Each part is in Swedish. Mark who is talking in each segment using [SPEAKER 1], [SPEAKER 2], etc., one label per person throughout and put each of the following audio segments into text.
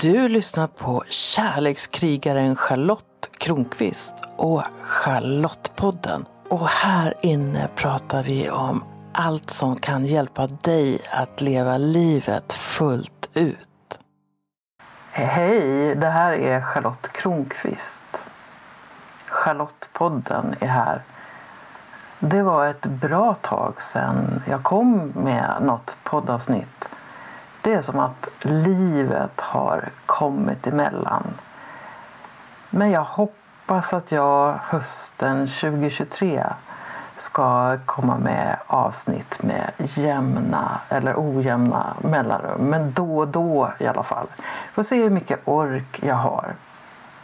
[SPEAKER 1] Du lyssnar på kärlekskrigaren Charlotte Kronqvist och Charlottepodden. Och här inne pratar vi om allt som kan hjälpa dig att leva livet fullt ut. Hej, det här är Charlotte Kronqvist. Charlottepodden är här. Det var ett bra tag sedan jag kom med något poddavsnitt. Det är som att livet har kommit emellan. Men jag hoppas att jag hösten 2023 ska komma med avsnitt med jämna eller ojämna mellanrum. Men då och då i alla fall. Får se hur mycket ork jag har.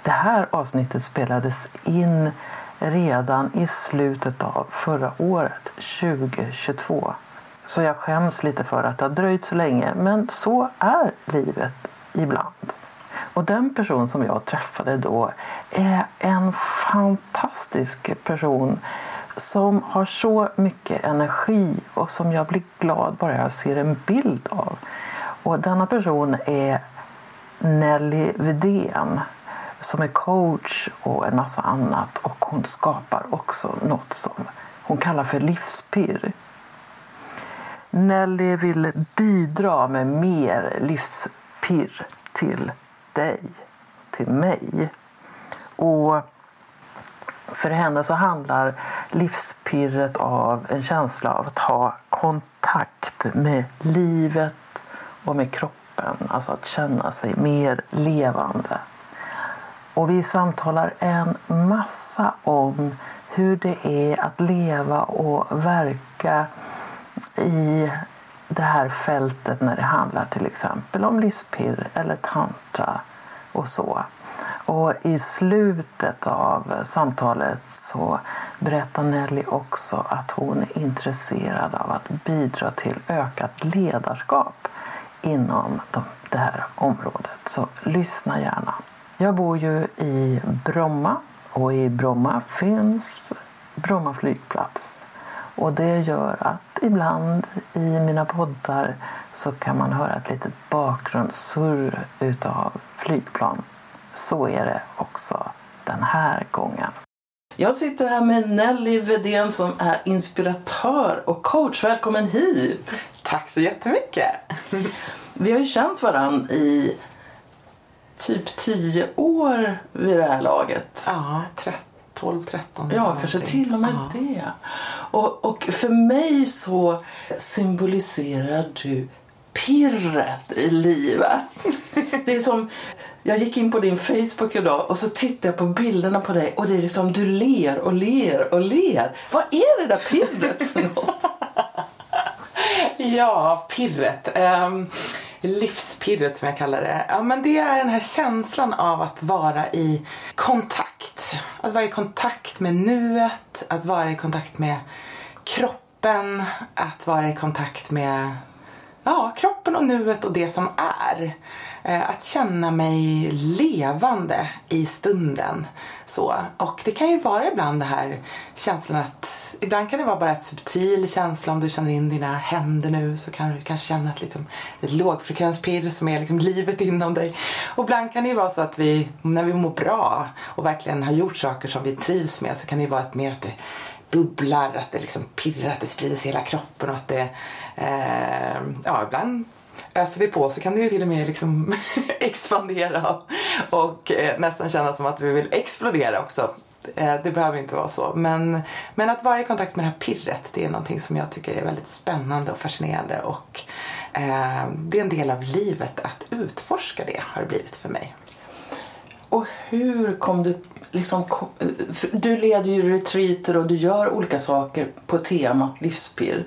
[SPEAKER 1] Det här avsnittet spelades in redan i slutet av förra året, 2022. Så jag skäms lite för att det har dröjt så länge, men så är livet ibland. Och den person som jag träffade då är en fantastisk person som har så mycket energi och som jag blir glad bara jag ser en bild av. Och denna person är Nelly Vidén som är coach och en massa annat och hon skapar också något som hon kallar för livspirr. Nelly vill bidra med mer livspirr till dig, till mig. Och för henne så handlar livspirret av en känsla av att ha kontakt med livet och med kroppen. Alltså att känna sig mer levande. Och vi samtalar en massa om hur det är att leva och verka i det här fältet när det handlar till exempel om livspirr eller tantra och så. Och i slutet av samtalet så berättar Nelly också att hon är intresserad av att bidra till ökat ledarskap inom det här området. Så lyssna gärna. Jag bor ju i Bromma och i Bromma finns Bromma flygplats. Och det gör att ibland i mina poddar så kan man höra ett litet bakgrundssurr utav flygplan. Så är det också den här gången. Jag sitter här med Nelly Vedén som är inspiratör och coach. Välkommen hit!
[SPEAKER 2] Tack så jättemycket!
[SPEAKER 1] Vi har ju känt varandra i typ tio år vid det här laget.
[SPEAKER 2] Ja, 12, 13.
[SPEAKER 1] Ja, kanske till och med ja. det. Och, och för mig så symboliserar du pirret i livet. Det är som, jag gick in på din Facebook idag och så tittade jag på bilderna på dig och det är liksom du ler och ler och ler. Vad är det där pirret för något?
[SPEAKER 2] ja, pirret. Um, livspirret som jag kallar det. Ja, men det är den här känslan av att vara i kontakt. Att vara i kontakt med nuet, att vara i kontakt med kroppen, att vara i kontakt med ja, kroppen och nuet och det som är. Eh, att känna mig levande i stunden. Så. Och det kan ju vara ibland det här känslan att ibland kan det vara bara ett subtil känsla om du känner in dina händer nu så kan du kanske känna ett, liksom, ett lågfrekvenspirr som är liksom livet inom dig. Och ibland kan det ju vara så att vi, när vi mår bra och verkligen har gjort saker som vi trivs med så kan det ju vara ett mer att det bubblar, att det liksom pirrar, att det sprider sig i hela kroppen och att det eh, ja, ibland öser vi på så kan det ju till och med liksom expandera och eh, nästan kännas som att vi vill explodera också. Eh, det behöver inte vara så. Men, men att vara i kontakt med det här pirret det är någonting som jag tycker är väldigt spännande och fascinerande och eh, det är en del av livet att utforska det har det blivit för mig.
[SPEAKER 1] Och hur kom du liksom, du leder ju retreater och du gör olika saker på temat livspirr.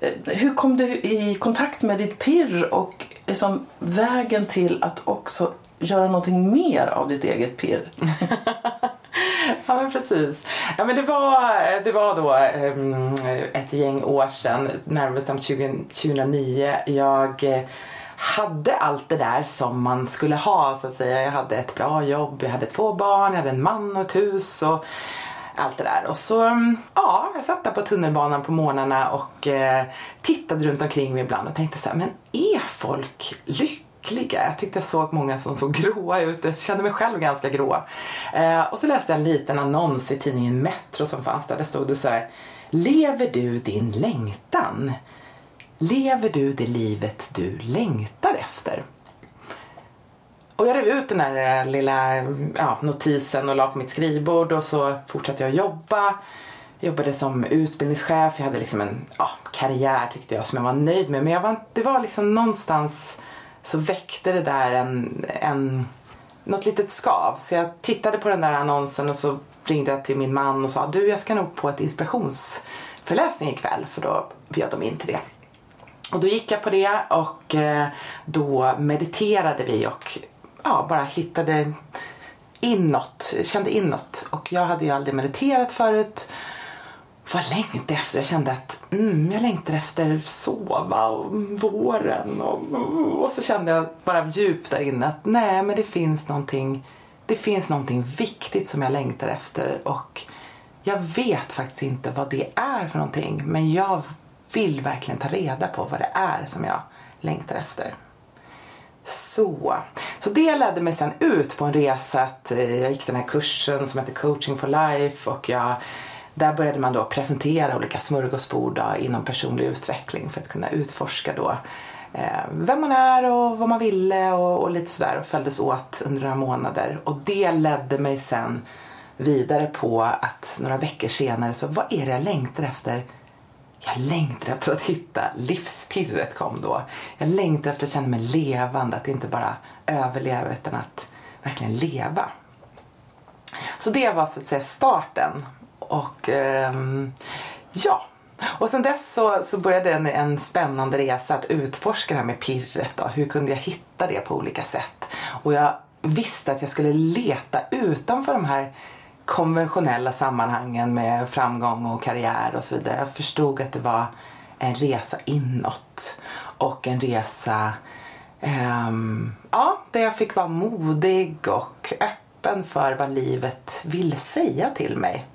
[SPEAKER 1] Eh, hur kom du i kontakt med ditt pirr och liksom vägen till att också göra någonting mer av ditt eget pirr?
[SPEAKER 2] ja men precis. Ja, men det, var, det var då um, ett gäng år sedan, närmare bestämt 2009. Jag eh, hade allt det där som man skulle ha så att säga. Jag hade ett bra jobb, jag hade två barn, jag hade en man och ett hus och allt det där. Och så, ja, jag satt där på tunnelbanan på morgnarna och eh, tittade runt omkring mig ibland och tänkte så här, men är folk lyckliga? Jag tyckte jag såg många som såg gråa ut. Jag kände mig själv ganska grå. Eh, och så läste jag en liten annons i tidningen Metro som fanns där. Där stod det så här. Lever du din längtan? Lever du det livet du längtar efter? Och jag rev ut den där eh, lilla ja, notisen och la på mitt skrivbord och så fortsatte jag jobba. Jag jobbade som utbildningschef. Jag hade liksom en ja, karriär tyckte jag som jag var nöjd med. Men jag var, det var liksom någonstans så väckte det där en, en, något litet skav. Så jag tittade på den där annonsen och så ringde jag till min man och sa du jag ska nog på ett inspirationsföreläsning ikväll för då bjöd de in till det. Och då gick jag på det och eh, då mediterade vi och ja, bara hittade inåt, kände inåt. Och jag hade ju aldrig mediterat förut. Vad längtade efter? Jag kände att mm, jag längtar efter sova och våren. Och, och så kände jag bara djupt där inne att nej men det finns någonting det finns någonting viktigt som jag längtar efter och jag vet faktiskt inte vad det är för någonting men jag vill verkligen ta reda på vad det är som jag längtar efter. Så. så det ledde mig sen ut på en resa. Att eh, jag gick den här kursen som heter Coaching for Life och jag, där började man då presentera olika smörgåsbord då, inom personlig utveckling för att kunna utforska då eh, vem man är och vad man ville och, och lite sådär och följdes åt under några månader. Och det ledde mig sen vidare på att några veckor senare så vad är det jag längtar efter jag längtar efter att hitta livspirret kom då. Jag längtar efter att känna mig levande, att inte bara överleva utan att verkligen leva. Så det var så att säga starten. Och eh, ja, och sen dess så, så började en, en spännande resa att utforska det här med pirret. Då. Hur kunde jag hitta det på olika sätt? Och jag visste att jag skulle leta utanför de här konventionella sammanhangen med framgång och karriär och så vidare. Jag förstod att det var en resa inåt och en resa um, ja, där jag fick vara modig och öppen för vad livet vill säga till mig.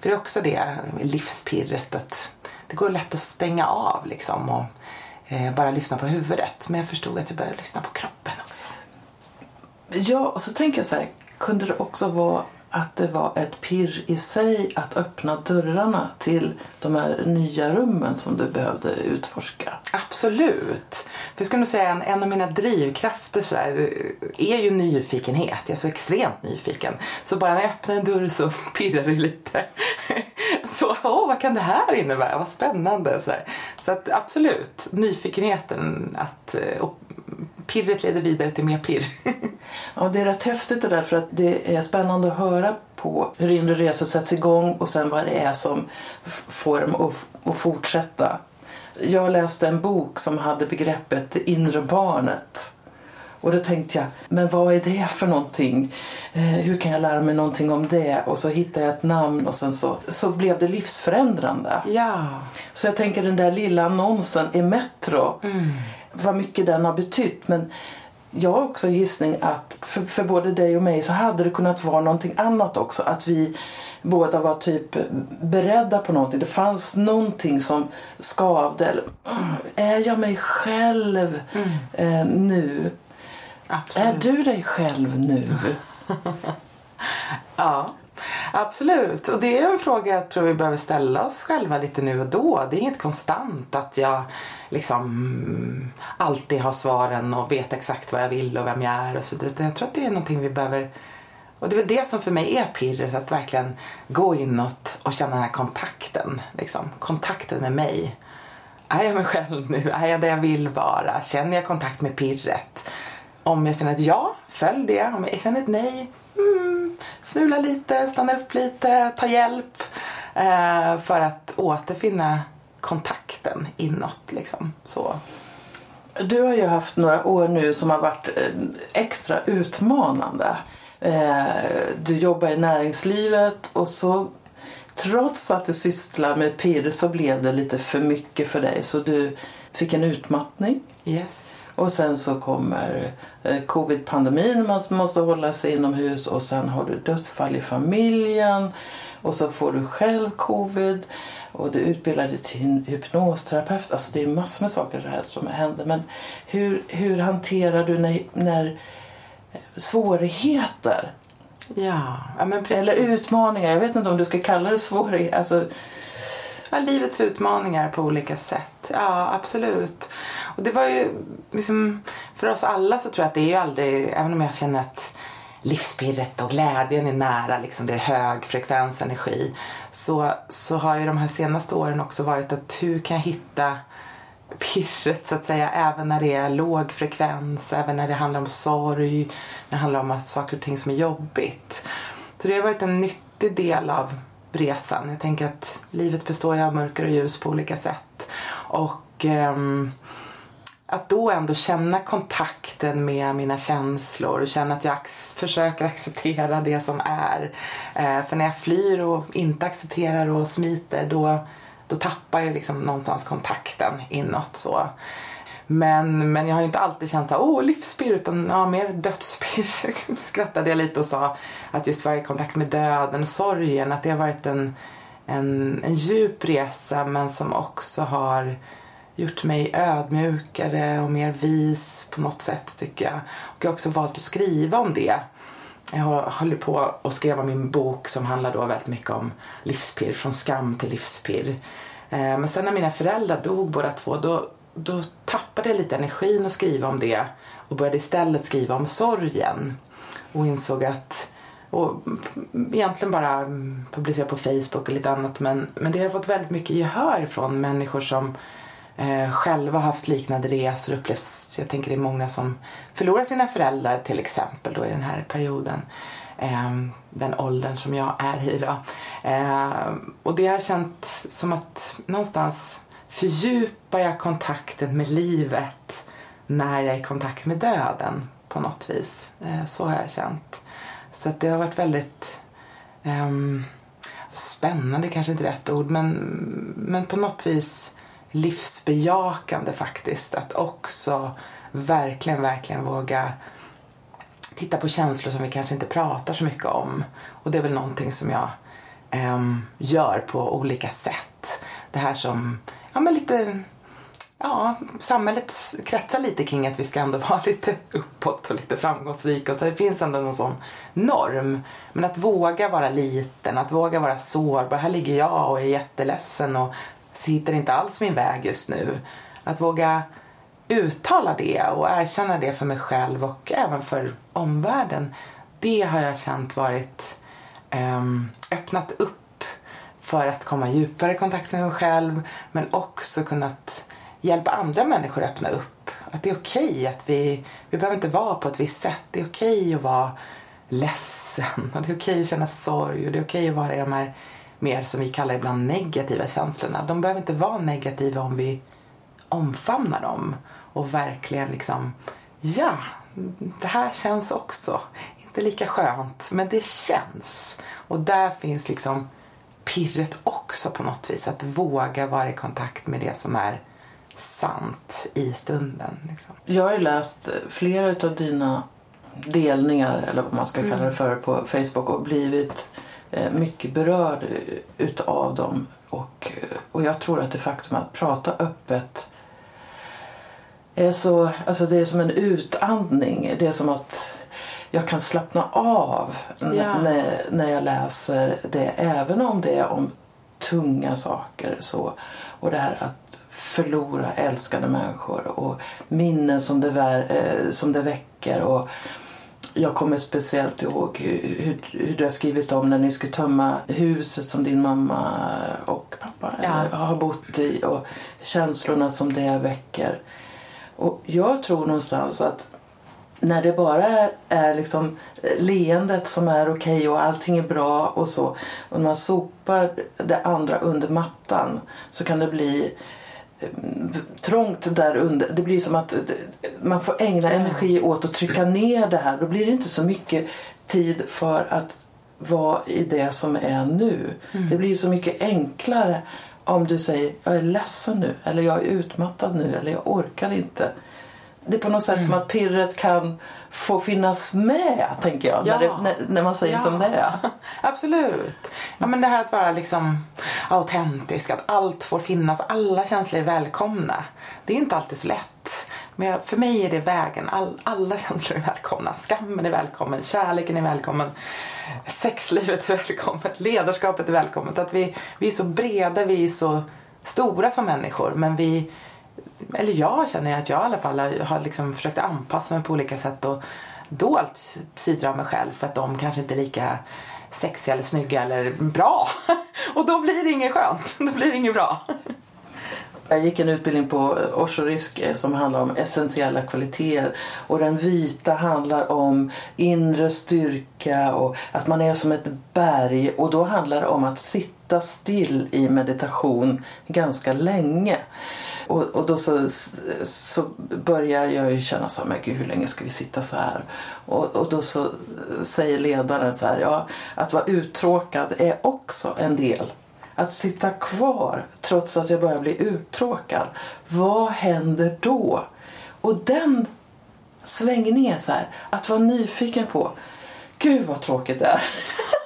[SPEAKER 2] För det är också det livspirret att det går lätt att stänga av liksom och eh, bara lyssna på huvudet. Men jag förstod att jag började lyssna på kroppen också.
[SPEAKER 1] Ja, och så tänker jag så här, kunde det också vara att det var ett pirr i sig att öppna dörrarna till de här nya rummen som du behövde utforska.
[SPEAKER 2] Absolut. För jag skulle nog säga en, en av mina drivkrafter så här, är ju nyfikenhet. Jag är så extremt nyfiken. Så bara när jag öppnar en dörr så pirrar det lite. Så åh, vad kan det här innebära? Vad spännande. Så, här. så att absolut, nyfikenheten att, eh, och pirret leder vidare till mer pirr.
[SPEAKER 1] ja, det är rätt häftigt det där för att det är spännande att höra på hur inre resor sätts igång och sen vad det är som får dem att, fortsätta. Jag läste en bok som hade begreppet det inre barnet. Och då tänkte jag, men vad är det för någonting? Eh, hur kan jag lära mig någonting om det? Och så hittade jag ett namn och sen så, så blev det livsförändrande.
[SPEAKER 2] Ja.
[SPEAKER 1] Så jag tänker den där lilla annonsen i Metro. Mm vad mycket den har betytt. Men jag har också en gissning att för, för, både dig och mig så hade det kunnat vara någonting annat också. Att vi båda var typ beredda på någonting. Det fanns någonting som skavde. Eller, är jag mig själv mm. eh, nu? Absolut. Är du dig själv nu?
[SPEAKER 2] ja. Absolut, och det är en fråga jag tror vi behöver ställa oss själva lite nu och då. Det är inget konstant att jag liksom alltid har svaren och vet exakt vad jag vill och vem jag är och så vidare. Jag tror att det är någonting vi behöver och det är väl det som för mig är pirret, att verkligen gå inåt och känna den här kontakten. Liksom. Kontakten med mig. Är jag mig själv nu? Är jag där jag vill vara? Känner jag kontakt med pirret? Om jag känner ett ja, följ det. Om jag känner ett nej, mm, fnula lite, stanna upp lite, ta hjälp. Eh, för att återfinna kontakten inåt. Liksom. Så.
[SPEAKER 1] Du har ju haft några år nu som har varit eh, extra utmanande. Eh, du jobbar i näringslivet och så trots att du sysslar med PIR så blev det lite för mycket för dig så du fick en utmattning.
[SPEAKER 2] Yes.
[SPEAKER 1] Och sen så kommer eh, covid-pandemin, man måste hålla sig inomhus och sen har du dödsfall i familjen och så får du själv covid och du utbildar dig till hypnosterapeut. Alltså det är massor med saker här som händer. Men hur, hur hanterar du när, när svårigheter
[SPEAKER 2] Ja, ja
[SPEAKER 1] eller utmaningar, jag vet inte om du ska kalla det svårigheter. Alltså,
[SPEAKER 2] Ja, livets utmaningar på olika sätt. Ja, absolut. Och det var ju liksom, för oss alla så tror jag att det är ju aldrig, även om jag känner att livspirret och glädjen är nära, liksom det är hög frekvens energi, så, så har ju de här senaste åren också varit att hur kan jag hitta pirret så att säga även när det är låg frekvens, även när det handlar om sorg, när det handlar om att saker och ting som är jobbigt. Så det har varit en nyttig del av resan. Jag tänker att livet består ju av mörker och ljus på olika sätt. Och um, att då ändå känna kontakten med mina känslor och känna att jag ac- försöker acceptera det som är. Eh, för när jag flyr och inte accepterar och smiter då, då tappar jag liksom någonstans kontakten inåt. så. Men, men jag har ju inte alltid känt såhär, åh livspirr utan ja, mer dödspirr. skrattade jag lite och sa att just varje kontakt med döden och sorgen att det har varit en, en, en djup resa men som också har gjort mig ödmjukare och mer vis på något sätt tycker jag. Och jag har också valt att skriva om det. Jag håller på att skriva min bok som handlar då väldigt mycket om livspirr, från skam till livspirr. Eh, men sen när mina föräldrar dog båda två då, då tappade jag lite energin att skriva om det och började istället skriva om sorgen. Och insåg att, och egentligen bara publicera på Facebook och lite annat men, men det har fått väldigt mycket gehör från människor som eh, själva haft liknande resor upplevs. Jag tänker det är många som förlorar sina föräldrar till exempel då i den här perioden. Eh, den åldern som jag är i då. Eh, och det har känts som att någonstans fördjupar jag kontakten med livet när jag är i kontakt med döden på något vis. Eh, så har jag känt. Så att det har varit väldigt um, spännande kanske inte rätt ord men, men på något vis livsbejakande faktiskt. Att också verkligen, verkligen våga titta på känslor som vi kanske inte pratar så mycket om. Och det är väl någonting som jag um, gör på olika sätt. Det här som, ja men lite, ja samhället kretsar lite kring att vi ska ändå vara lite uppåt och lite framgångsrika. Så det finns ändå någon sån norm. Men att våga vara liten, att våga vara sårbar. Här ligger jag och är jätteledsen och sitter inte alls min väg just nu. Att våga uttala det och erkänna det för mig själv och även för omvärlden. Det har jag känt varit ehm, öppnat upp för att komma djupare i kontakt med mig själv men också kunnat hjälpa andra människor att öppna upp. Att det är okej att vi, vi behöver inte vara på ett visst sätt. Det är okej att vara ledsen och det är okej att känna sorg och det är okej att vara i de här mer som vi kallar ibland negativa känslorna. De behöver inte vara negativa om vi omfamnar dem och verkligen liksom, ja, det här känns också inte lika skönt, men det känns. Och där finns liksom pirret också på något vis, att våga vara i kontakt med det som är sant i stunden. Liksom.
[SPEAKER 1] Jag har ju läst flera av dina delningar, eller vad man ska kalla det för, på Facebook och blivit eh, mycket berörd utav dem. Och, eh, och jag tror att det faktum att prata öppet är så, alltså det är som en utandning. Det är som att jag kan slappna av
[SPEAKER 2] Ja.
[SPEAKER 1] när, när jag läser det. Även om det är om tunga saker. Så. Och det här att förlora älskade människor och minnen som det, vär, eh, som det väcker. Och jag kommer speciellt ihåg hur, hur, du har skrivit om när ni skulle tömma huset som din mamma och pappa
[SPEAKER 2] Ja.
[SPEAKER 1] har bott i och känslorna som det väcker. Och jag tror någonstans att när det bara är liksom leendet som är okej och allting är bra och så och när man sopar det andra under mattan så kan det bli eh, trångt där under. Det blir som att eh, man får ägna energi åt att trycka ner det här. Då blir det inte så mycket tid för att vara i det som är nu. Det blir så mycket enklare om du säger jag är ledsen nu eller jag är utmattad nu eller jag orkar inte. Det är på något sätt mm. som att pirret kan få finnas med, tänker jag, ja. när, det, när, när, man säger ja. som det är.
[SPEAKER 2] Absolut. Ja, men det här att vara liksom autentisk, att allt får finnas, alla känslor är välkomna. Det är inte alltid så lätt. Men för mig är det vägen. All, alla känslor är välkomna. Skammen är välkommen, kärleken är välkommen, sexlivet är välkommet, ledarskapet är välkommet. Att vi, vi är så breda, vi är så stora som människor men vi eller jag känner att jag i alla fall har liksom försökt anpassa mig på olika sätt och dolt sidor av mig själv för att de kanske inte är lika sexiga eller snygga eller bra. Och då blir det inget skönt, då blir det inget bra.
[SPEAKER 1] Jag gick en utbildning på Orsorisk eh, som handlar om essentiella kvaliteter och den vita handlar om inre styrka och att man är som ett berg och då handlar det om att sitta still i meditation ganska länge. Och, och då så, så börjar jag ju känna så här, men gud hur länge ska vi sitta så här? Och, och då så säger ledaren så här, ja att vara uttråkad är också en del. Att sitta kvar trots att jag börjar bli uttråkad. Vad händer då? Och den svängningen så här, att vara nyfiken på, gud vad tråkigt det är.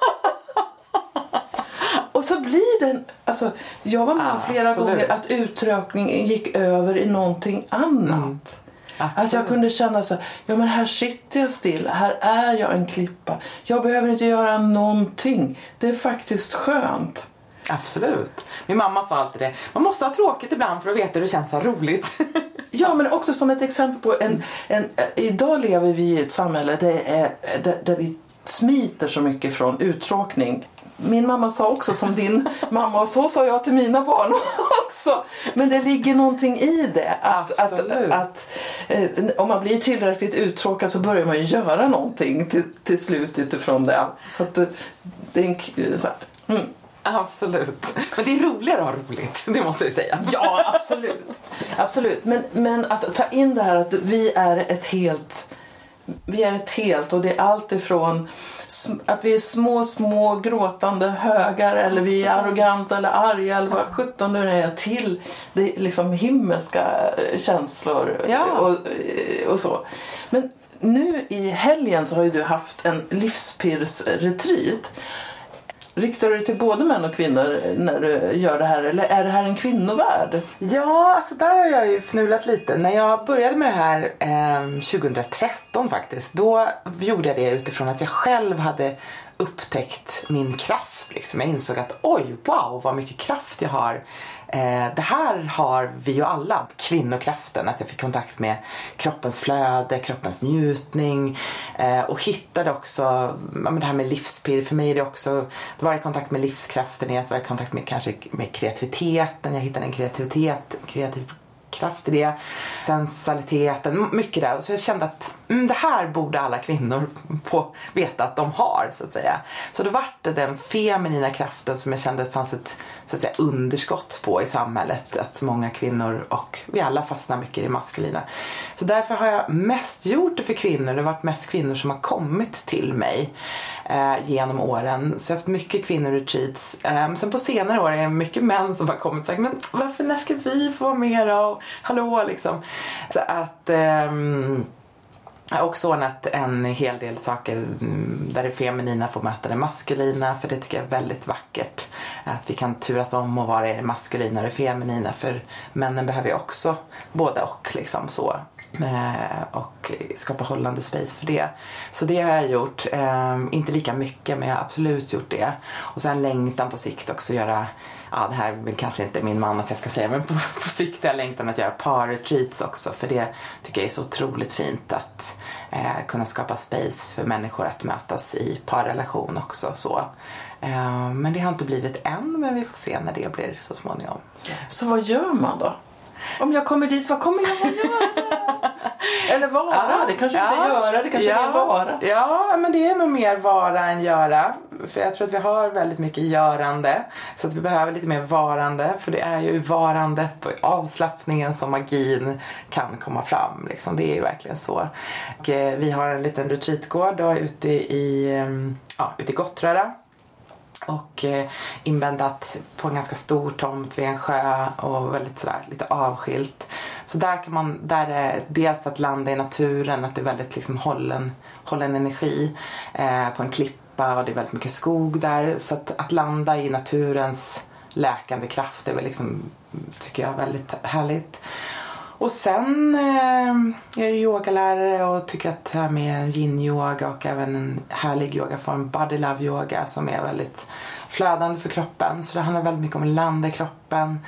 [SPEAKER 1] Och så blir den, alltså jag var med om flera Absolut. gånger att uttråkningen gick över i någonting annat. Mm. Att jag kunde känna så ja men här sitter jag still, här är jag en klippa. Jag behöver inte göra någonting. Det är faktiskt skönt.
[SPEAKER 2] Absolut. Min mamma sa alltid det, man måste ha tråkigt ibland för att veta hur det känns att ha roligt.
[SPEAKER 1] ja men också som ett exempel på en, en idag lever vi i ett samhälle där, är, där, där vi smiter så mycket från uttråkning min mamma sa också som din mamma och så sa jag till mina barn också. Men det ligger någonting i det. Att, att, att eh, om man blir tillräckligt uttråkad så börjar man ju göra någonting till, till slut utifrån det. Så att det, det är en, så här, mm.
[SPEAKER 2] Absolut. Men det är roligare att ha roligt, det måste jag säga.
[SPEAKER 1] Ja, absolut. absolut. Men, men att ta in det här att vi är ett helt vi är ett helt och det är allt ifrån att vi är små, små gråtande högar eller vi är arroganta eller arga eller vad sjutton nu är till det liksom himmelska eh, känslor ja. och, eh, och så. Men nu i helgen så har ju du haft en livspirsretreat Riktar du dig till både män och kvinnor eh, när du eh, gör det här eller är det här en kvinnovärld?
[SPEAKER 2] Ja, alltså där har jag ju fnulat lite. När jag började med det här eh, 2013 faktiskt, då gjorde jag det utifrån att jag själv hade upptäckt min kraft. Liksom. Jag insåg att oj, wow vad mycket kraft jag har Eh, det här har vi ju alla, kvinnokraften, att jag fick kontakt med kroppens flöde, kroppens njutning eh, och hittade också, ja, det här med livspirr, för mig är det också att vara i kontakt med livskraften är att vara i kontakt med kanske med kreativiteten, jag hittade en kreativitet, kreativ kraft i det. Sensualiteten, mycket där. Så jag kände att mm, det här borde alla kvinnor få veta att de har så att säga. Så då vart det den feminina kraften som jag kände att det fanns ett så att säga, underskott på i samhället. Att många kvinnor och vi alla fastnar mycket i det maskulina. Så därför har jag mest gjort det för kvinnor. Det har varit mest kvinnor som har kommit till mig eh, genom åren. Så jag har haft mycket kvinnoretreats. Eh, sen på senare år är det mycket män som har kommit och sagt men varför, när ska vi få vara med då? Hallå liksom. Så att um, jag har också ordnat en hel del saker mm, där det feminina får möta det maskulina för det tycker jag är väldigt vackert. Att vi kan turas om och vara i det maskulina och det feminina för männen behöver ju också både och liksom så. Eh, och skapa hållande space för det. Så det har jag gjort. Ehm, inte lika mycket men jag har absolut gjort det. Och sen längtan på sikt också göra ja, det här vill kanske inte min man att jag ska säga, men på, på sikt är jag längtan att göra par-retreats också för det tycker jag är så otroligt fint att eh, kunna skapa space för människor att mötas i parrelation också. Så. Eh, men det har inte blivit än, men vi får se när det blir så småningom.
[SPEAKER 1] Så, så vad gör man då? Om jag kommer dit, vad kommer jag att göra? Eller vara? Ja, det kanske ja, inte göra, det kanske ja, är vara.
[SPEAKER 2] Ja, men det är nog mer vara än göra. För jag tror att vi har väldigt mycket görande. Så att vi behöver lite mer varande. För det är ju i varandet och i avslappningen som magin kan komma fram. Liksom. Det är ju verkligen så. Och, eh, vi har en liten retreatgård ute i, ja, ute i Gottröra och eh, inbäddat på en ganska stor tomt vid en sjö och väldigt sådär lite avskilt. Så där kan man, där är dels att landa i naturen, att det är väldigt liksom hållen, hållen energi eh, på en klippa och det är väldigt mycket skog där. Så att, att landa i naturens läkande kraft är väl liksom, tycker jag, väldigt härligt. Och sen eh, jag är yogalärare och tycker att det här med yin-yoga och även en härlig yogaform, body love yoga som är väldigt flödande för kroppen. Så det handlar väldigt mycket om att landa i kroppen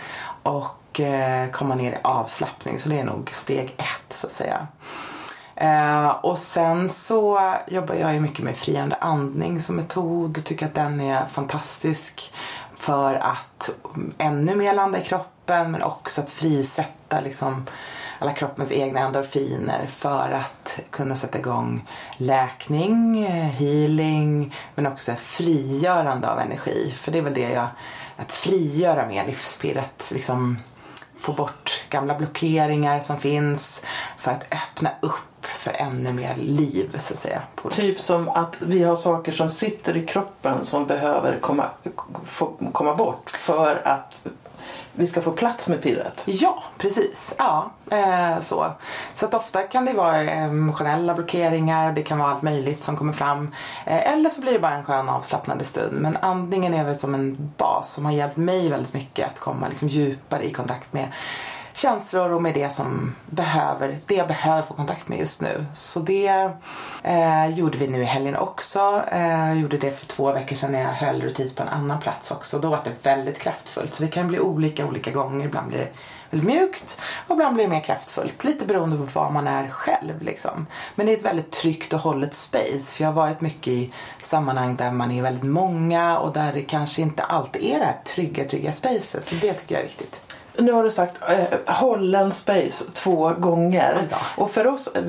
[SPEAKER 2] och eh, komma ner i avslappning. Så det är nog steg ett så att säga. Eh, och sen så jobbar jag ju mycket med friande andning som metod och tycker att den är fantastisk för att ännu mer landa i kroppen men också att frisätta liksom alla kroppens egna endorfiner för att kunna sätta igång läkning, healing men också frigörande av energi. För det är väl det jag, att frigöra mer livspirret. Liksom få bort gamla blockeringar som finns för att öppna upp för ännu mer liv så att säga.
[SPEAKER 1] typ som att vi har saker som sitter i kroppen som behöver komma, få, komma bort för att vi ska få plats med pirret.
[SPEAKER 2] Ja, precis. Ja, eh, så. Så att ofta kan det vara emotionella blockeringar, det kan vara allt möjligt som kommer fram. Eh, eller så blir det bara en skön avslappnande stund. Men andningen är väl som en bas som har hjälpt mig väldigt mycket att komma liksom djupare i kontakt med känslor och med det som behöver, det jag behöver få kontakt med just nu. Så det eh, gjorde vi nu i helgen också. Eh, gjorde det för två veckor sedan när jag höll rutin på en annan plats också. Då var det väldigt kraftfullt. Så det kan bli olika olika gånger. Ibland blir det väldigt mjukt och ibland blir det mer kraftfullt. Lite beroende på var man är själv liksom. Men det är ett väldigt tryggt och hållet space. För jag har varit mycket i sammanhang där man är väldigt många och där det kanske inte alltid är det här trygga, trygga spacet. Så det tycker jag är viktigt
[SPEAKER 1] nu har du sagt eh, hållen space två gånger. Och för oss eh,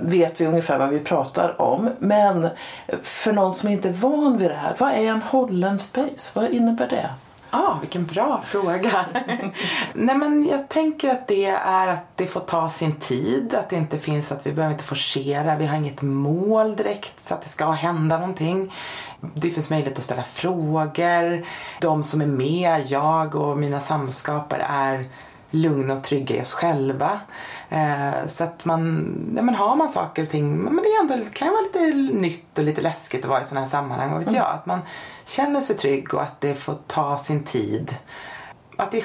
[SPEAKER 1] vet vi ungefär vad vi pratar om. Men för någon som inte är van vid det här, vad är en hållen space? Vad innebär det?
[SPEAKER 2] Ja, ah, vilken bra fråga. Nej men jag tänker att det är att det får ta sin tid. Att det inte finns att vi behöver inte forcera. Vi har inget mål direkt så att det ska hända någonting. Det finns möjlighet att ställa frågor. De som är med, jag och mina samskapare är lugna och trygga i oss själva. Eh, så att man, ja, men har man saker och ting, men det är ändå, kan vara lite nytt och lite läskigt att vara i sådana här sammanhang, vad vet mm. jag. Att man känner sig trygg och att det får ta sin tid. Att det,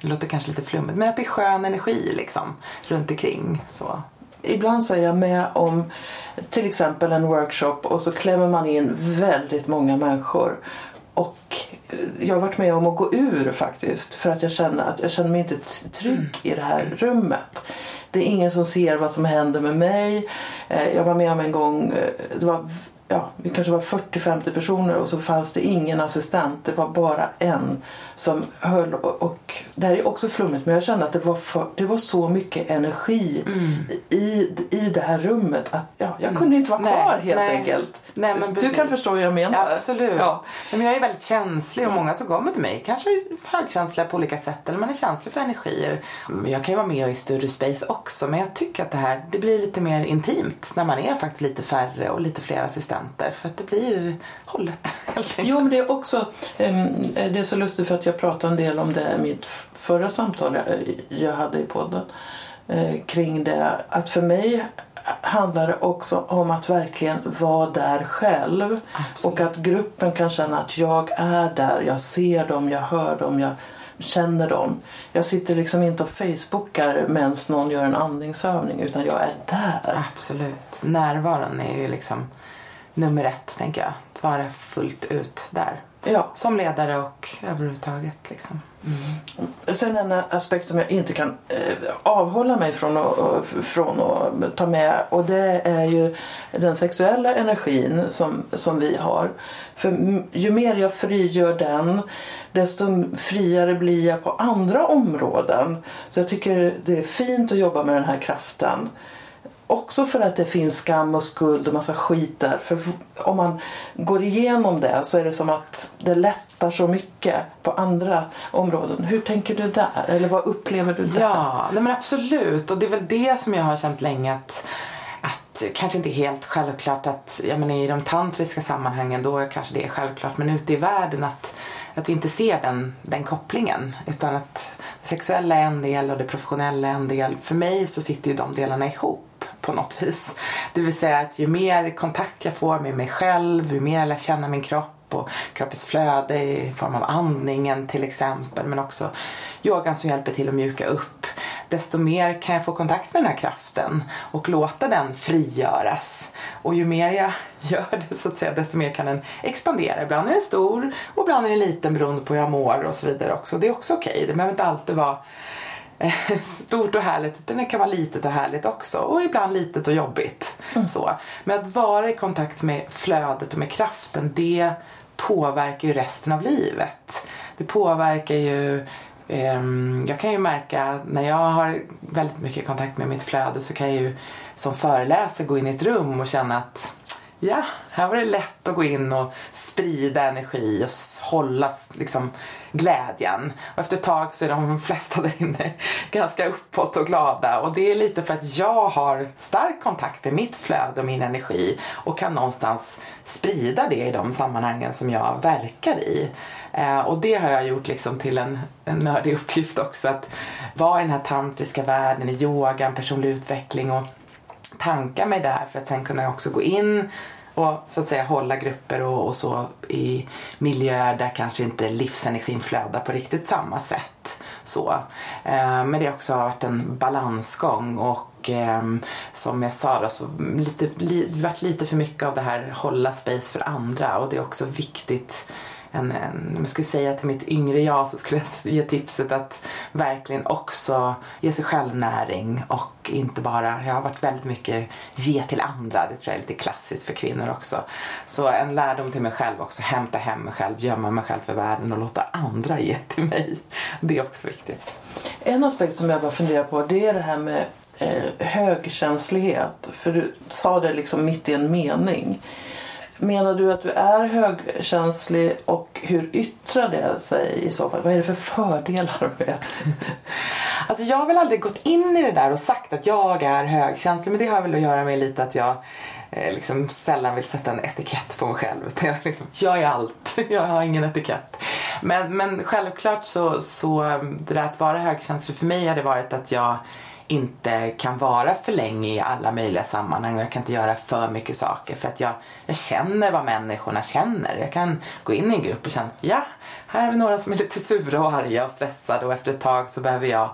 [SPEAKER 2] det låter kanske lite flummigt, men att det är skön energi liksom runt omkring. Så.
[SPEAKER 1] Ibland så är jag med om till exempel en workshop och så klämmer man in väldigt många människor. Och jag har varit med om att gå ur faktiskt för att jag känner att jag känner mig inte trygg i det här rummet. Det är ingen som ser vad som händer med mig. Eh, jag var med om en gång, eh, det var ja, vi kanske var 40-50 personer och så fanns det ingen assistent. Det var bara en som höll och, och det här är också flummigt men jag kände att det var, för, det var så mycket energi mm. i, i det här rummet att ja, jag mm. kunde inte vara kvar nej, helt nej. enkelt. Nej, men du kan förstå vad jag menar.
[SPEAKER 2] Ja, absolut. Ja. Men jag är väldigt känslig och många som kommer till mig kanske är högkänsliga på olika sätt eller man är känslig för energier. Jag kan ju vara med i större space också men jag tycker att det här det blir lite mer intimt när man är faktiskt lite färre och lite fler assistenter för att det blir hållet.
[SPEAKER 1] Jo men det är också um, det är så lustigt för att jag pratade en del om det i mitt förra samtal jag, jag hade i podden eh, kring det att för mig handlar det också om att verkligen vara där själv. Absolut. Och att gruppen kan känna att jag är där, jag ser dem, jag hör dem, jag känner dem. Jag sitter liksom inte och facebookar medan någon gör en andningsövning utan jag är där.
[SPEAKER 2] Absolut. Närvaron är ju liksom nummer ett tänker jag. Att vara fullt ut där. Ja. Som ledare och överhuvudtaget. Liksom.
[SPEAKER 1] Mm. Sen en aspekt som jag inte kan eh, avhålla mig från att, från att ta med och det är ju den sexuella energin som, som vi har. För ju mer jag frigör den desto friare blir jag på andra områden. Så jag tycker det är fint att jobba med den här kraften. Också för att det finns skam och skuld och massa skit där. För om man går igenom det så är det som att det lättar så mycket på andra områden. Hur tänker du där? Eller vad upplever du där?
[SPEAKER 2] Ja, nej men absolut. Och det är väl det som jag har känt länge att att kanske inte helt självklart att, jag menar i de tantriska sammanhangen då kanske det är självklart men ute i världen att, att vi inte ser den, den kopplingen utan att det sexuella är en del och det professionella är en del. För mig så sitter ju de delarna ihop på något vis. Det vill säga att ju mer kontakt jag får med mig själv, ju mer jag lär känna min kropp och kroppens flöde i form av andningen till exempel men också yogan som hjälper till att mjuka upp desto mer kan jag få kontakt med den här kraften och låta den frigöras. Och ju mer jag gör det så att säga, desto mer kan den expandera. Ibland är den stor och ibland är den liten beroende på hur jag mår och så vidare också. Det är också okej. Okay. Det behöver inte alltid vara stort och härligt utan det kan vara litet och härligt också och ibland litet och jobbigt. Mm. Så. Men att vara i kontakt med flödet och med kraften det påverkar ju resten av livet. Det påverkar ju Ehm, jag kan ju märka när jag har väldigt mycket kontakt med mitt flöde så kan jag ju som föreläsare gå in i ett rum och känna att ja, här var det lätt att gå in och sprida energi och hålla liksom, glädjen. Och efter ett tag så är de flesta där inne ganska uppåt och glada. Och det är lite för att jag har stark kontakt med mitt flöde och min energi och kan någonstans sprida det i de sammanhangen som jag verkar i. Eh, och det har jag gjort liksom till en, en nördig uppgift också. Att vara i den här tantriska världen, i yogan, personlig utveckling och tanka mig där för att sen kunna också gå in och så att säga hålla grupper och, och, så i miljöer där kanske inte livsenergin flödar på riktigt samma sätt. Så. Eh, men det har också varit en balansgång och eh, som jag sa då, så lite, li, varit lite för mycket av det här hålla space för andra och det är också viktigt en, en, om jag skulle säga till mitt yngre jag så skulle jag ge tipset att verkligen också ge sig själv näring och inte bara, jag har varit väldigt mycket ge till andra, det tror jag är lite klassiskt för kvinnor också. Så en lärdom till mig själv också, hämta hem mig själv, gömma mig själv för världen och låta andra ge till mig. Det är också viktigt.
[SPEAKER 1] En aspekt som jag bara funderar på det är det här med eh, högkänslighet. För du sa det liksom mitt i en mening. Menar du att du är högkänslig och hur yttrar det sig i så fall? Vad är det för fördelar med
[SPEAKER 2] Alltså jag har väl aldrig gått in i det där och sagt att jag är högkänslig men det har väl att göra med lite att jag eh, liksom sällan vill sätta en etikett på mig själv. Jag, liksom, jag är allt, jag har ingen etikett. Men, men självklart så, så eh, det där att vara högkänslig för mig hade varit att jag inte kan vara för länge i alla möjliga sammanhang och jag kan inte göra för mycket saker för att jag, jag känner vad människorna känner. Jag kan gå in i en grupp och känna ja, här är vi några som är lite sura och arga och stressade och efter ett tag så behöver jag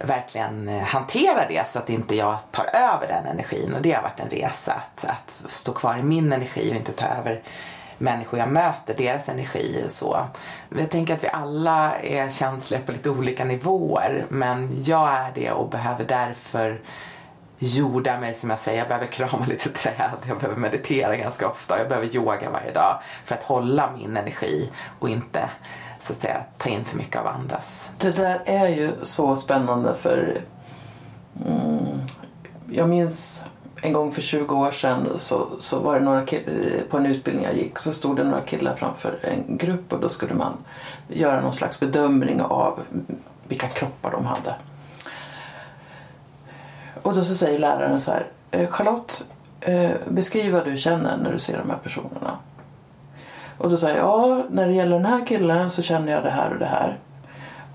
[SPEAKER 2] verkligen eh, hantera det så att inte jag tar över den energin och det har varit en resa att, att stå kvar i min energi och inte ta över människor jag möter, deras energi. Så. Jag tänker att vi alla är känsliga på lite olika nivåer men jag är det och behöver därför jorda mig som jag säger. Jag behöver krama lite träd, jag behöver meditera ganska ofta, jag behöver yoga varje dag för att hålla min energi och inte så att säga ta in för mycket av andras.
[SPEAKER 1] Det där är ju så spännande för mm, jag minns en gång för 20 år sedan så, så var det några killar, på en utbildning jag gick så stod det några killar framför en grupp och då skulle man göra någon slags bedömning av vilka kroppar de hade. Och då så säger läraren så här eh, Charlotte, eh, beskriv vad du känner när du ser de här personerna. Och då säger jag, ja när det gäller den här killen så känner jag det här och det här.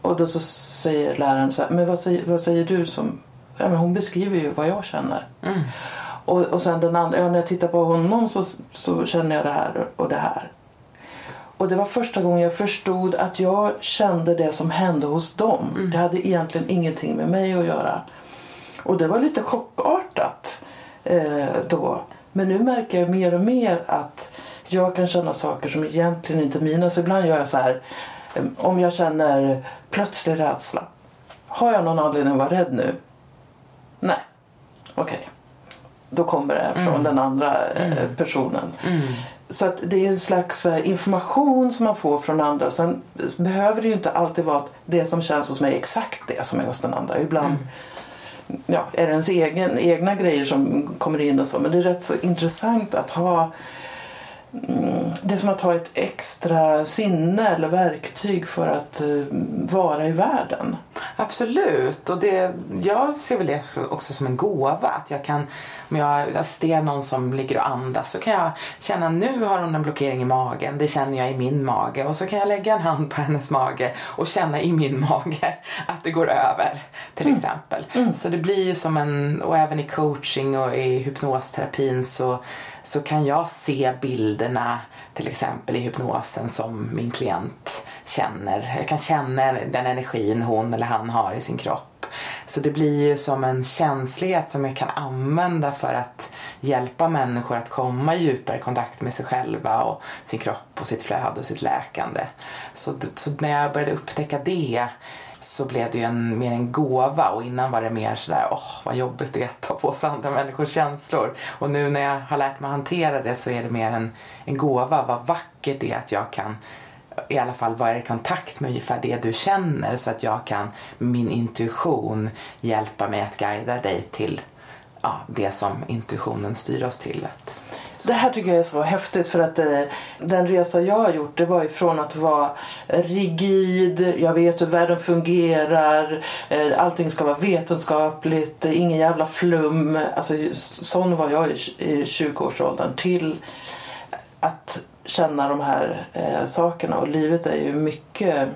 [SPEAKER 1] Och då så säger läraren så här, men vad säger, vad säger du som ja, men hon beskriver ju vad jag känner. Mm. Och, och sen den andra, ja, när jag tittar på honom så, så känner jag det här och det här. Och det var första gången jag förstod att jag kände det som hände hos dem. Mm. Det hade egentligen ingenting med mig att göra. Och det var lite chockartat eh, då. Men nu märker jag mer och mer att jag kan känna saker som egentligen inte är mina. Så ibland gör jag så här. Eh, om jag känner plötslig rädsla. Har jag någon anledning att vara rädd nu? Nej. Okej. Okay. Då kommer det från mm. den andra eh, mm. personen. Mm. Så att det är en slags eh, information som man får från andra. Sen behöver det ju inte alltid vara att det som känns hos mig är exakt det som är hos den andra. Ibland mm. ja, är det ens egen, egna grejer som kommer in och så. Men det är rätt så intressant att ha det är som att ha ett extra sinne eller verktyg för att eh, vara i världen.
[SPEAKER 2] Absolut. Och det, jag ser väl det också som en gåva. Att jag kan, om jag assisterar någon som ligger och andas så kan jag känna nu har hon en blockering i magen. Det känner jag i min mage. Och så kan jag lägga en hand på hennes mage och känna i min mage att det går över. Till mm. exempel. Mm. Så det blir ju som en, och även i coaching och i hypnosterapin så så kan jag se bilderna till exempel i hypnosen som min klient känner. Jag kan känna den energin hon eller han har i sin kropp. Så det blir ju som en känslighet som jag kan använda för att hjälpa människor att komma i djupare kontakt med sig själva och sin kropp och sitt flöde och sitt läkande. Så, så när jag började upptäcka det så blev det ju en, mer en gåva och innan var det mer sådär, åh vad jobbigt det är att ta på sig andra människors känslor. Och nu när jag har lärt mig hantera det så är det mer en, en gåva, vad vackert det är att jag kan i alla fall vara i kontakt med ungefär det du känner så att jag kan med min intuition hjälpa mig att guida dig till ja, det som intuitionen styr oss till. Att
[SPEAKER 1] det här tycker jag är så häftigt för att eh, den resa jag har gjort det var ifrån att vara rigid, jag vet hur världen fungerar, eh, allting ska vara vetenskapligt, eh, ingen jävla flum. Alltså, sån var jag i, i 20-årsåldern till att känna de här eh, sakerna och livet är ju mycket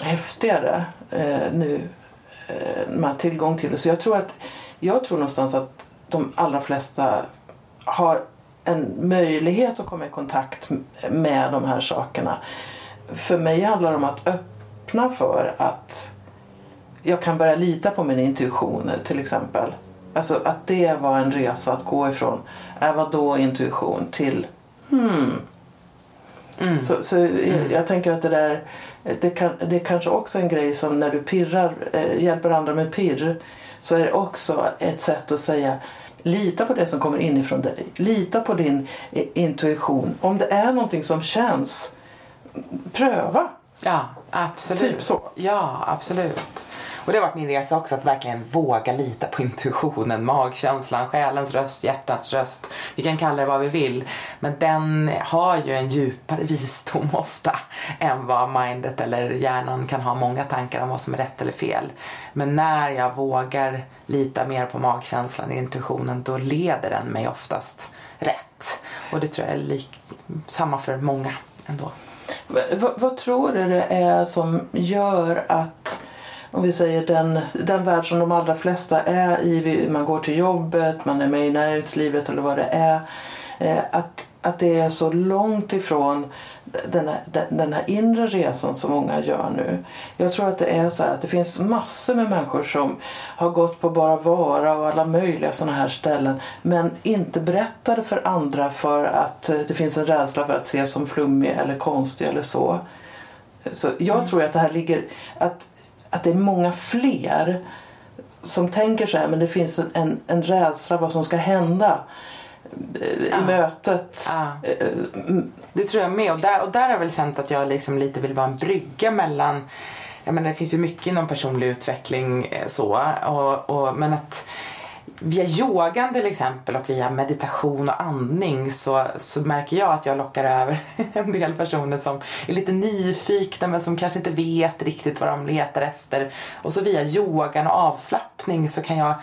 [SPEAKER 1] häftigare eh, nu eh, med tillgång till det. Så jag tror att jag tror någonstans att de allra flesta har en möjlighet att komma i kontakt med de här sakerna. För mig handlar det om att öppna för att jag kan börja lita på min intuition till exempel. Alltså att det var en resa att gå ifrån, är vad då intuition till hmm. Mm. Så, så mm. jag, tänker att det där det, kan, det är kanske också en grej som när du pirrar, eh, hjälper andra med pirr så är det också ett sätt att säga Lita på det som kommer inifrån dig. Lita på din intuition. Om det är någonting som känns, pröva.
[SPEAKER 2] Ja, absolut. Typ så. Ja, absolut. Och det har varit min resa också att verkligen våga lita på intuitionen, magkänslan, själens röst, hjärtats röst. Vi kan kalla det vad vi vill. Men den har ju en djupare visdom ofta än vad mindet eller hjärnan kan ha många tankar om vad som är rätt eller fel. Men när jag vågar lita mer på magkänslan, intuitionen, då leder den mig oftast rätt. Och det tror jag är lik, samma för många ändå.
[SPEAKER 1] V vad tror du det är som gör att om vi säger den, den värld som de allra flesta är i, man går till jobbet, man är med i näringslivet eller vad det är. Eh, att, att det är så långt ifrån den här, den här inre resan som många gör nu. Jag tror att det är så att det finns massor med människor som har gått på Bara Vara och alla möjliga sådana här ställen men inte berättade för andra för att eh, det finns en rädsla för att ses som flummig eller konstig eller så. Så jag mm. tror att det här ligger, att att det är många fler som tänker så här men det finns en, en rädsla vad som ska hända i ja. mötet. Ja. Eh,
[SPEAKER 2] det tror jag med och där, och där har jag väl känt att jag liksom lite vill vara en brygga mellan jag menar, det finns ju mycket inom personlig utveckling eh, så och, och, men att via yogan till exempel och via meditation och andning så, så märker jag att jag lockar över en del personer som är lite nyfikna men som kanske inte vet riktigt vad de letar efter. Och så via yogan och avslappning så kan jag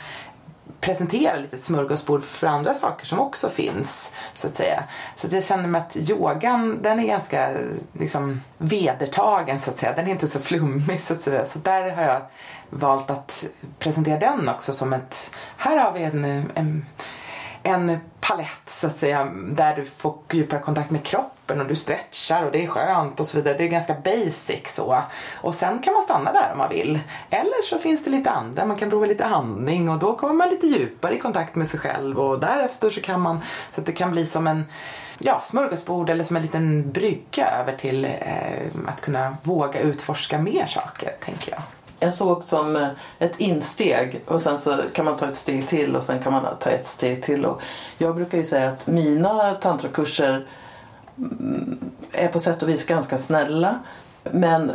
[SPEAKER 2] presentera lite smörgåsbord för andra saker som också finns. Så att säga. Så att jag känner mig att yogan den är ganska liksom, vedertagen så att säga. Den är inte så flummig så att säga. Så där har jag valt att presentera den också som ett, här har vi en, en en palett så att säga där du får djupare kontakt med kroppen och du stretchar och det är skönt och så vidare. Det är ganska basic så. Och sen kan man stanna där om man vill. Eller så finns det lite andra, man kan prova lite andning och då kommer man lite djupare i kontakt med sig själv och därefter så kan man, så att det kan bli som en ja, smörgåsbord eller som en liten brygga över till eh, att kunna våga utforska mer saker tänker jag
[SPEAKER 1] jag såg som eh, ett insteg och sen så kan man ta ett steg till och sen kan man ta ett steg till. Och jag brukar ju säga att mina tantrakurser mm, är på sätt och vis ganska snälla. Men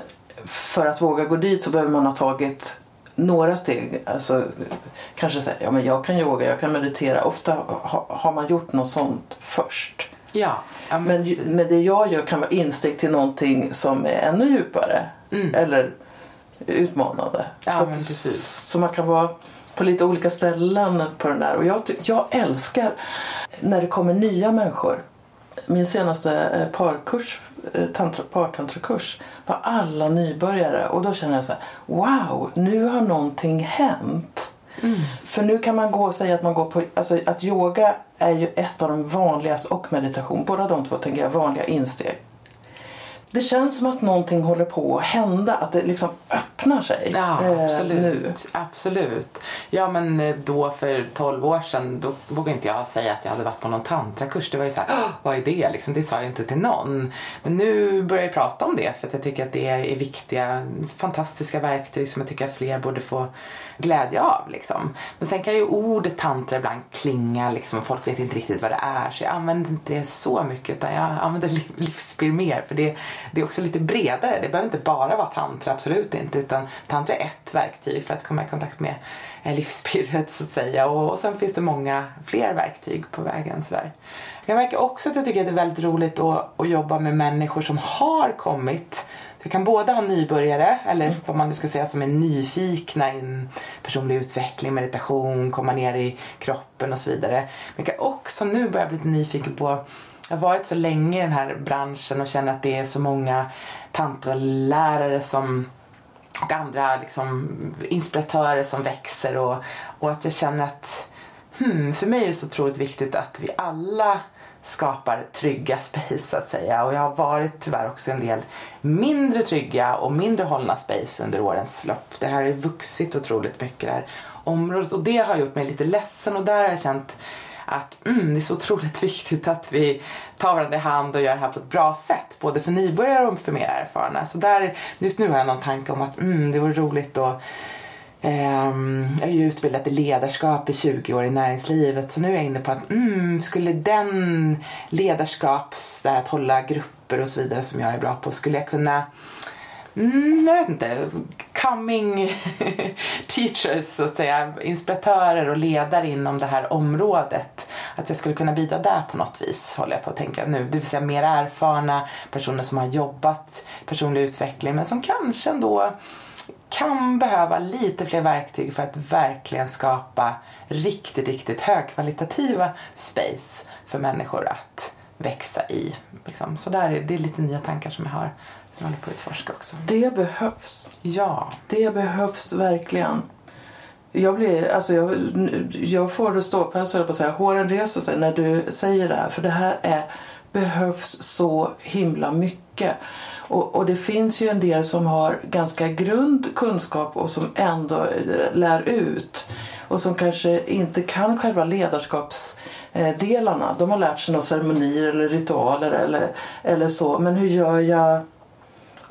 [SPEAKER 1] för att våga gå dit så behöver man ha tagit några steg. Alltså, kanske säga, ja men jag kan yoga, jag kan meditera. Ofta har man gjort något sånt först.
[SPEAKER 2] Ja, men,
[SPEAKER 1] Men, men det jag gör kan vara insteg till någonting som är ännu djupare. Eller utmanande.
[SPEAKER 2] Mm. Ja,
[SPEAKER 1] så, att- så man kan vara på lite olika ställen på den där. Och jag, jag älskar när det kommer nya människor. Min senaste eh, parkurs, eh, tantra, partantrakurs var alla nybörjare. Och då känner jag så här, wow, nu har någonting hänt. För nu kan man gå och säga att man går på, alltså att yoga är ju ett av de vanligaste och meditation, båda de två tänker jag vanliga insteg. Det känns som att någonting håller på att hända, att det liksom öppnar sig
[SPEAKER 2] Ja,
[SPEAKER 1] eh,
[SPEAKER 2] absolut.
[SPEAKER 1] nu.
[SPEAKER 2] absolut. Ja, men eh, då för 12 år sedan då vågade inte jag säga att jag hade varit på någon tantrakurs. Det var ju så här, "Åh, vad är det? Liksom, det sa jag inte till någon. Men nu börjar jag prata om det för att jag tycker att det är viktiga, fantastiska verktyg som jag tycker att fler borde få glädje av. Liksom. Men sen kan ju ordet tantra ibland klinga liksom, och folk vet inte riktigt vad det är. Så jag använder inte det så mycket utan jag använder liv- livsspir mer. För det, det är också lite bredare. Det behöver inte bara vara tantra, absolut inte. Utan tantra är ett verktyg för att komma i kontakt med eh, livspirret så att säga. Och, och sen finns det många fler verktyg på vägen. Sådär. Jag märker också att jag tycker att det är väldigt roligt att, att jobba med människor som har kommit vi kan både ha nybörjare, eller vad man nu ska säga, som är nyfikna i personlig utveckling, meditation, komma ner i kroppen och så vidare. Men jag kan också nu börja bli lite nyfiken på jag har varit så länge i den här branschen och känner att det är så många tantralärare som och andra liksom, inspiratörer som växer och, och att jag känner att hmm, för mig är det så otroligt viktigt att vi alla skapar trygga space så att säga och jag har varit tyvärr också en del mindre trygga och mindre hållna space under årens lopp. Det här har ju vuxit otroligt mycket det här området och det har gjort mig lite ledsen och där har jag känt att mm, det är så otroligt viktigt att vi tar varandra i hand och gör det här på ett bra sätt. Både för nybörjare och för mer erfarna. Så där, just nu har jag någon tanke om att mm, det vore roligt att Ehm, jag är ju utbildad i ledarskap i 20 år i näringslivet så nu är jag inne på att mm, skulle den ledarskaps, det här att hålla grupper och så vidare som jag är bra på, skulle jag kunna Mm, jag vet inte. Coming teachers, så att säga. Inspiratörer och ledare inom det här området. Att jag skulle kunna bidra där på något vis, håller jag på att tänka nu. Det vill säga mer erfarna personer som har jobbat personlig utveckling men som kanske ändå kan behöva lite fler verktyg för att verkligen skapa riktigt, riktigt högkvalitativa space för människor att växa i. Liksom. Så där är, det är lite nya tankar som jag har som jag håller på att utforska också.
[SPEAKER 1] Det behövs.
[SPEAKER 2] Ja,
[SPEAKER 1] Det behövs verkligen. Jag, blir, alltså jag, jag får det ståpäls på att säga. Håren reser sig när du säger det här. För det här är, behövs så himla mycket. Och, och det finns ju en del som har ganska grund kunskap och som ändå lär ut. Och som kanske inte kan själva ledarskapsdelarna. De har lärt sig några ceremonier eller ritualer eller, eller så. Men hur gör jag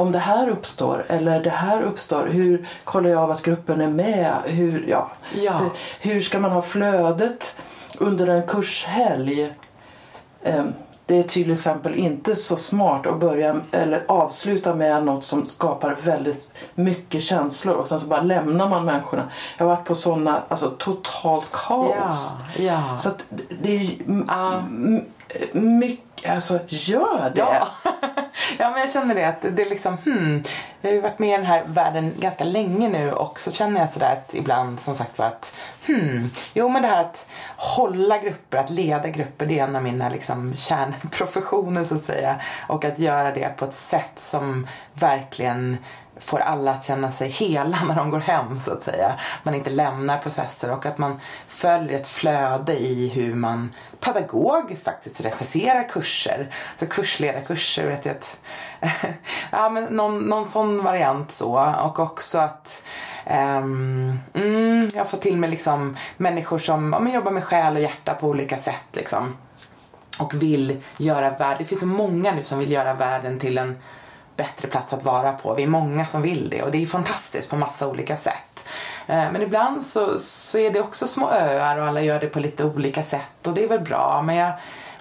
[SPEAKER 1] om det här uppstår eller det här uppstår, hur kollar jag av att gruppen är med? Hur, ja,
[SPEAKER 2] Ja.
[SPEAKER 1] hur ska man ha flödet under en kurshelg? Ehm, Det är till exempel inte så smart att börja eller avsluta med något som skapar väldigt mycket känslor och sen så bara lämnar man människorna. Jag har varit på sådana, alltså totalt kaos.
[SPEAKER 2] ja, ja.
[SPEAKER 1] Så det- är mycket, alltså gör det.
[SPEAKER 2] Ja. ja, men jag känner det att det är liksom, hmm, jag har ju varit med i den här världen ganska länge nu och så känner jag sådär att ibland som sagt var att, hmm, jo men det här att hålla grupper, att leda grupper, det är en av mina liksom kärnprofessioner så att säga. Och att göra det på ett sätt som verkligen får alla att känna sig hela när de går hem så att säga. Man inte lämnar processer och att man följer ett flöde i hur man pedagogiskt faktiskt regisserar kurser. Så kursledarkurser vet jag att, ja men någon, någon sån variant så och också att um, mm, jag får till mig liksom människor som ja, men jobbar med själ och hjärta på olika sätt liksom och vill göra världen, det finns så många nu som vill göra världen till en bättre plats att vara på. Vi är många som vill det och det är fantastiskt på massa olika sätt. Eh, men ibland så, så är det också små öar och alla gör det på lite olika sätt och det är väl bra men jag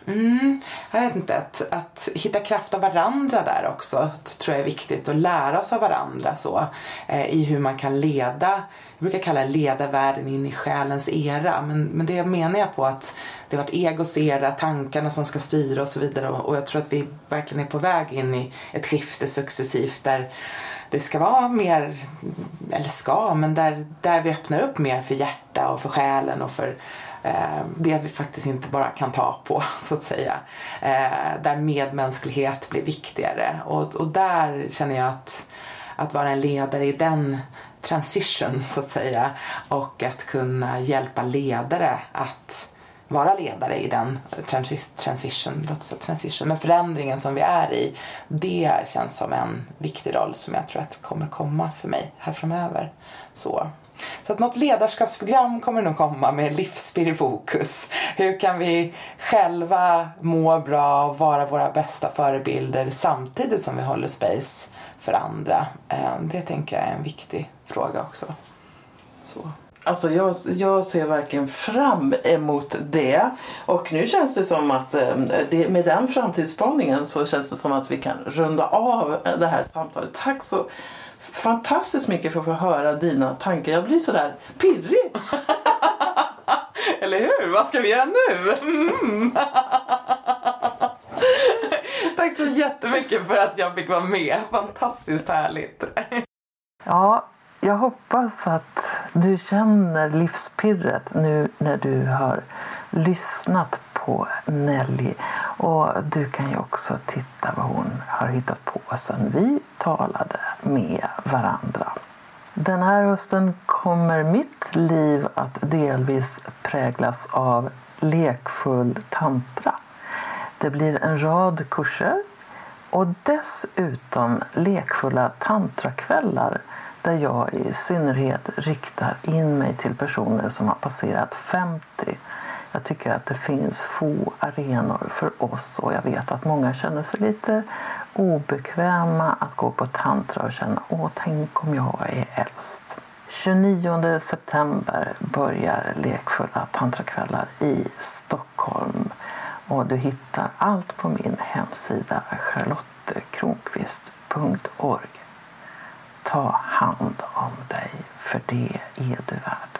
[SPEAKER 2] Mm, jag vet inte, att, att hitta kraft av varandra där också tror jag är viktigt. Och lära oss av varandra så eh, i hur man kan leda, jag brukar kalla det leda världen in i själens era. Men, men det menar jag på att det har varit egos era, tankarna som ska styra och så vidare. Och, och jag tror att vi verkligen är på väg in i ett skifte successivt där det ska vara mer, eller ska, men där, där vi öppnar upp mer för hjärta och för själen och för Eh, det vi faktiskt inte bara kan ta på så att säga. Eh, där medmänsklighet blir viktigare och, och där känner jag att, att vara en ledare i den transition så att säga och att kunna hjälpa ledare att vara ledare i den transition, låt säga transition, men förändringen som vi är i. Det känns som en viktig roll som jag tror att kommer komma för mig här framöver. Så. Så att något ledarskapsprogram kommer nog komma med livsstil i fokus. Hur kan vi själva må bra och vara våra bästa förebilder samtidigt som vi håller space för andra? Eh, det tänker jag är en viktig fråga också. Så.
[SPEAKER 1] Alltså jag, jag ser verkligen fram emot det. Och nu känns det som att eh, det, med den framtidsspaningen så känns det som att vi kan runda av det här samtalet. Tack så fantastiskt mycket för att få höra dina tankar. Jag blir sådär pirrig.
[SPEAKER 2] Eller hur? Vad ska vi göra nu? Mm. Tack så jättemycket för att jag fick vara med. Fantastiskt härligt.
[SPEAKER 1] Ja, jag hoppas att du känner livspirret nu när du har lyssnat på Nelly. Och du kan ju också titta vad hon har hittat på sen vi talade med varandra. Den här hösten kommer mitt liv att delvis präglas av lekfull tantra. Det blir en rad kurser och dessutom lekfulla tantrakvällar där jag i synnerhet riktar in mig till personer som har passerat 50. Jag tycker att det finns få arenor för oss och jag vet att många känner sig lite obekväma att gå på tantra och känna åh, tänk om jag är äldst. 29 september börjar lekfulla tantrakvällar i Stockholm och du hittar allt på min hemsida charlottekronqvist.org. Ta hand om dig, för det är du värd.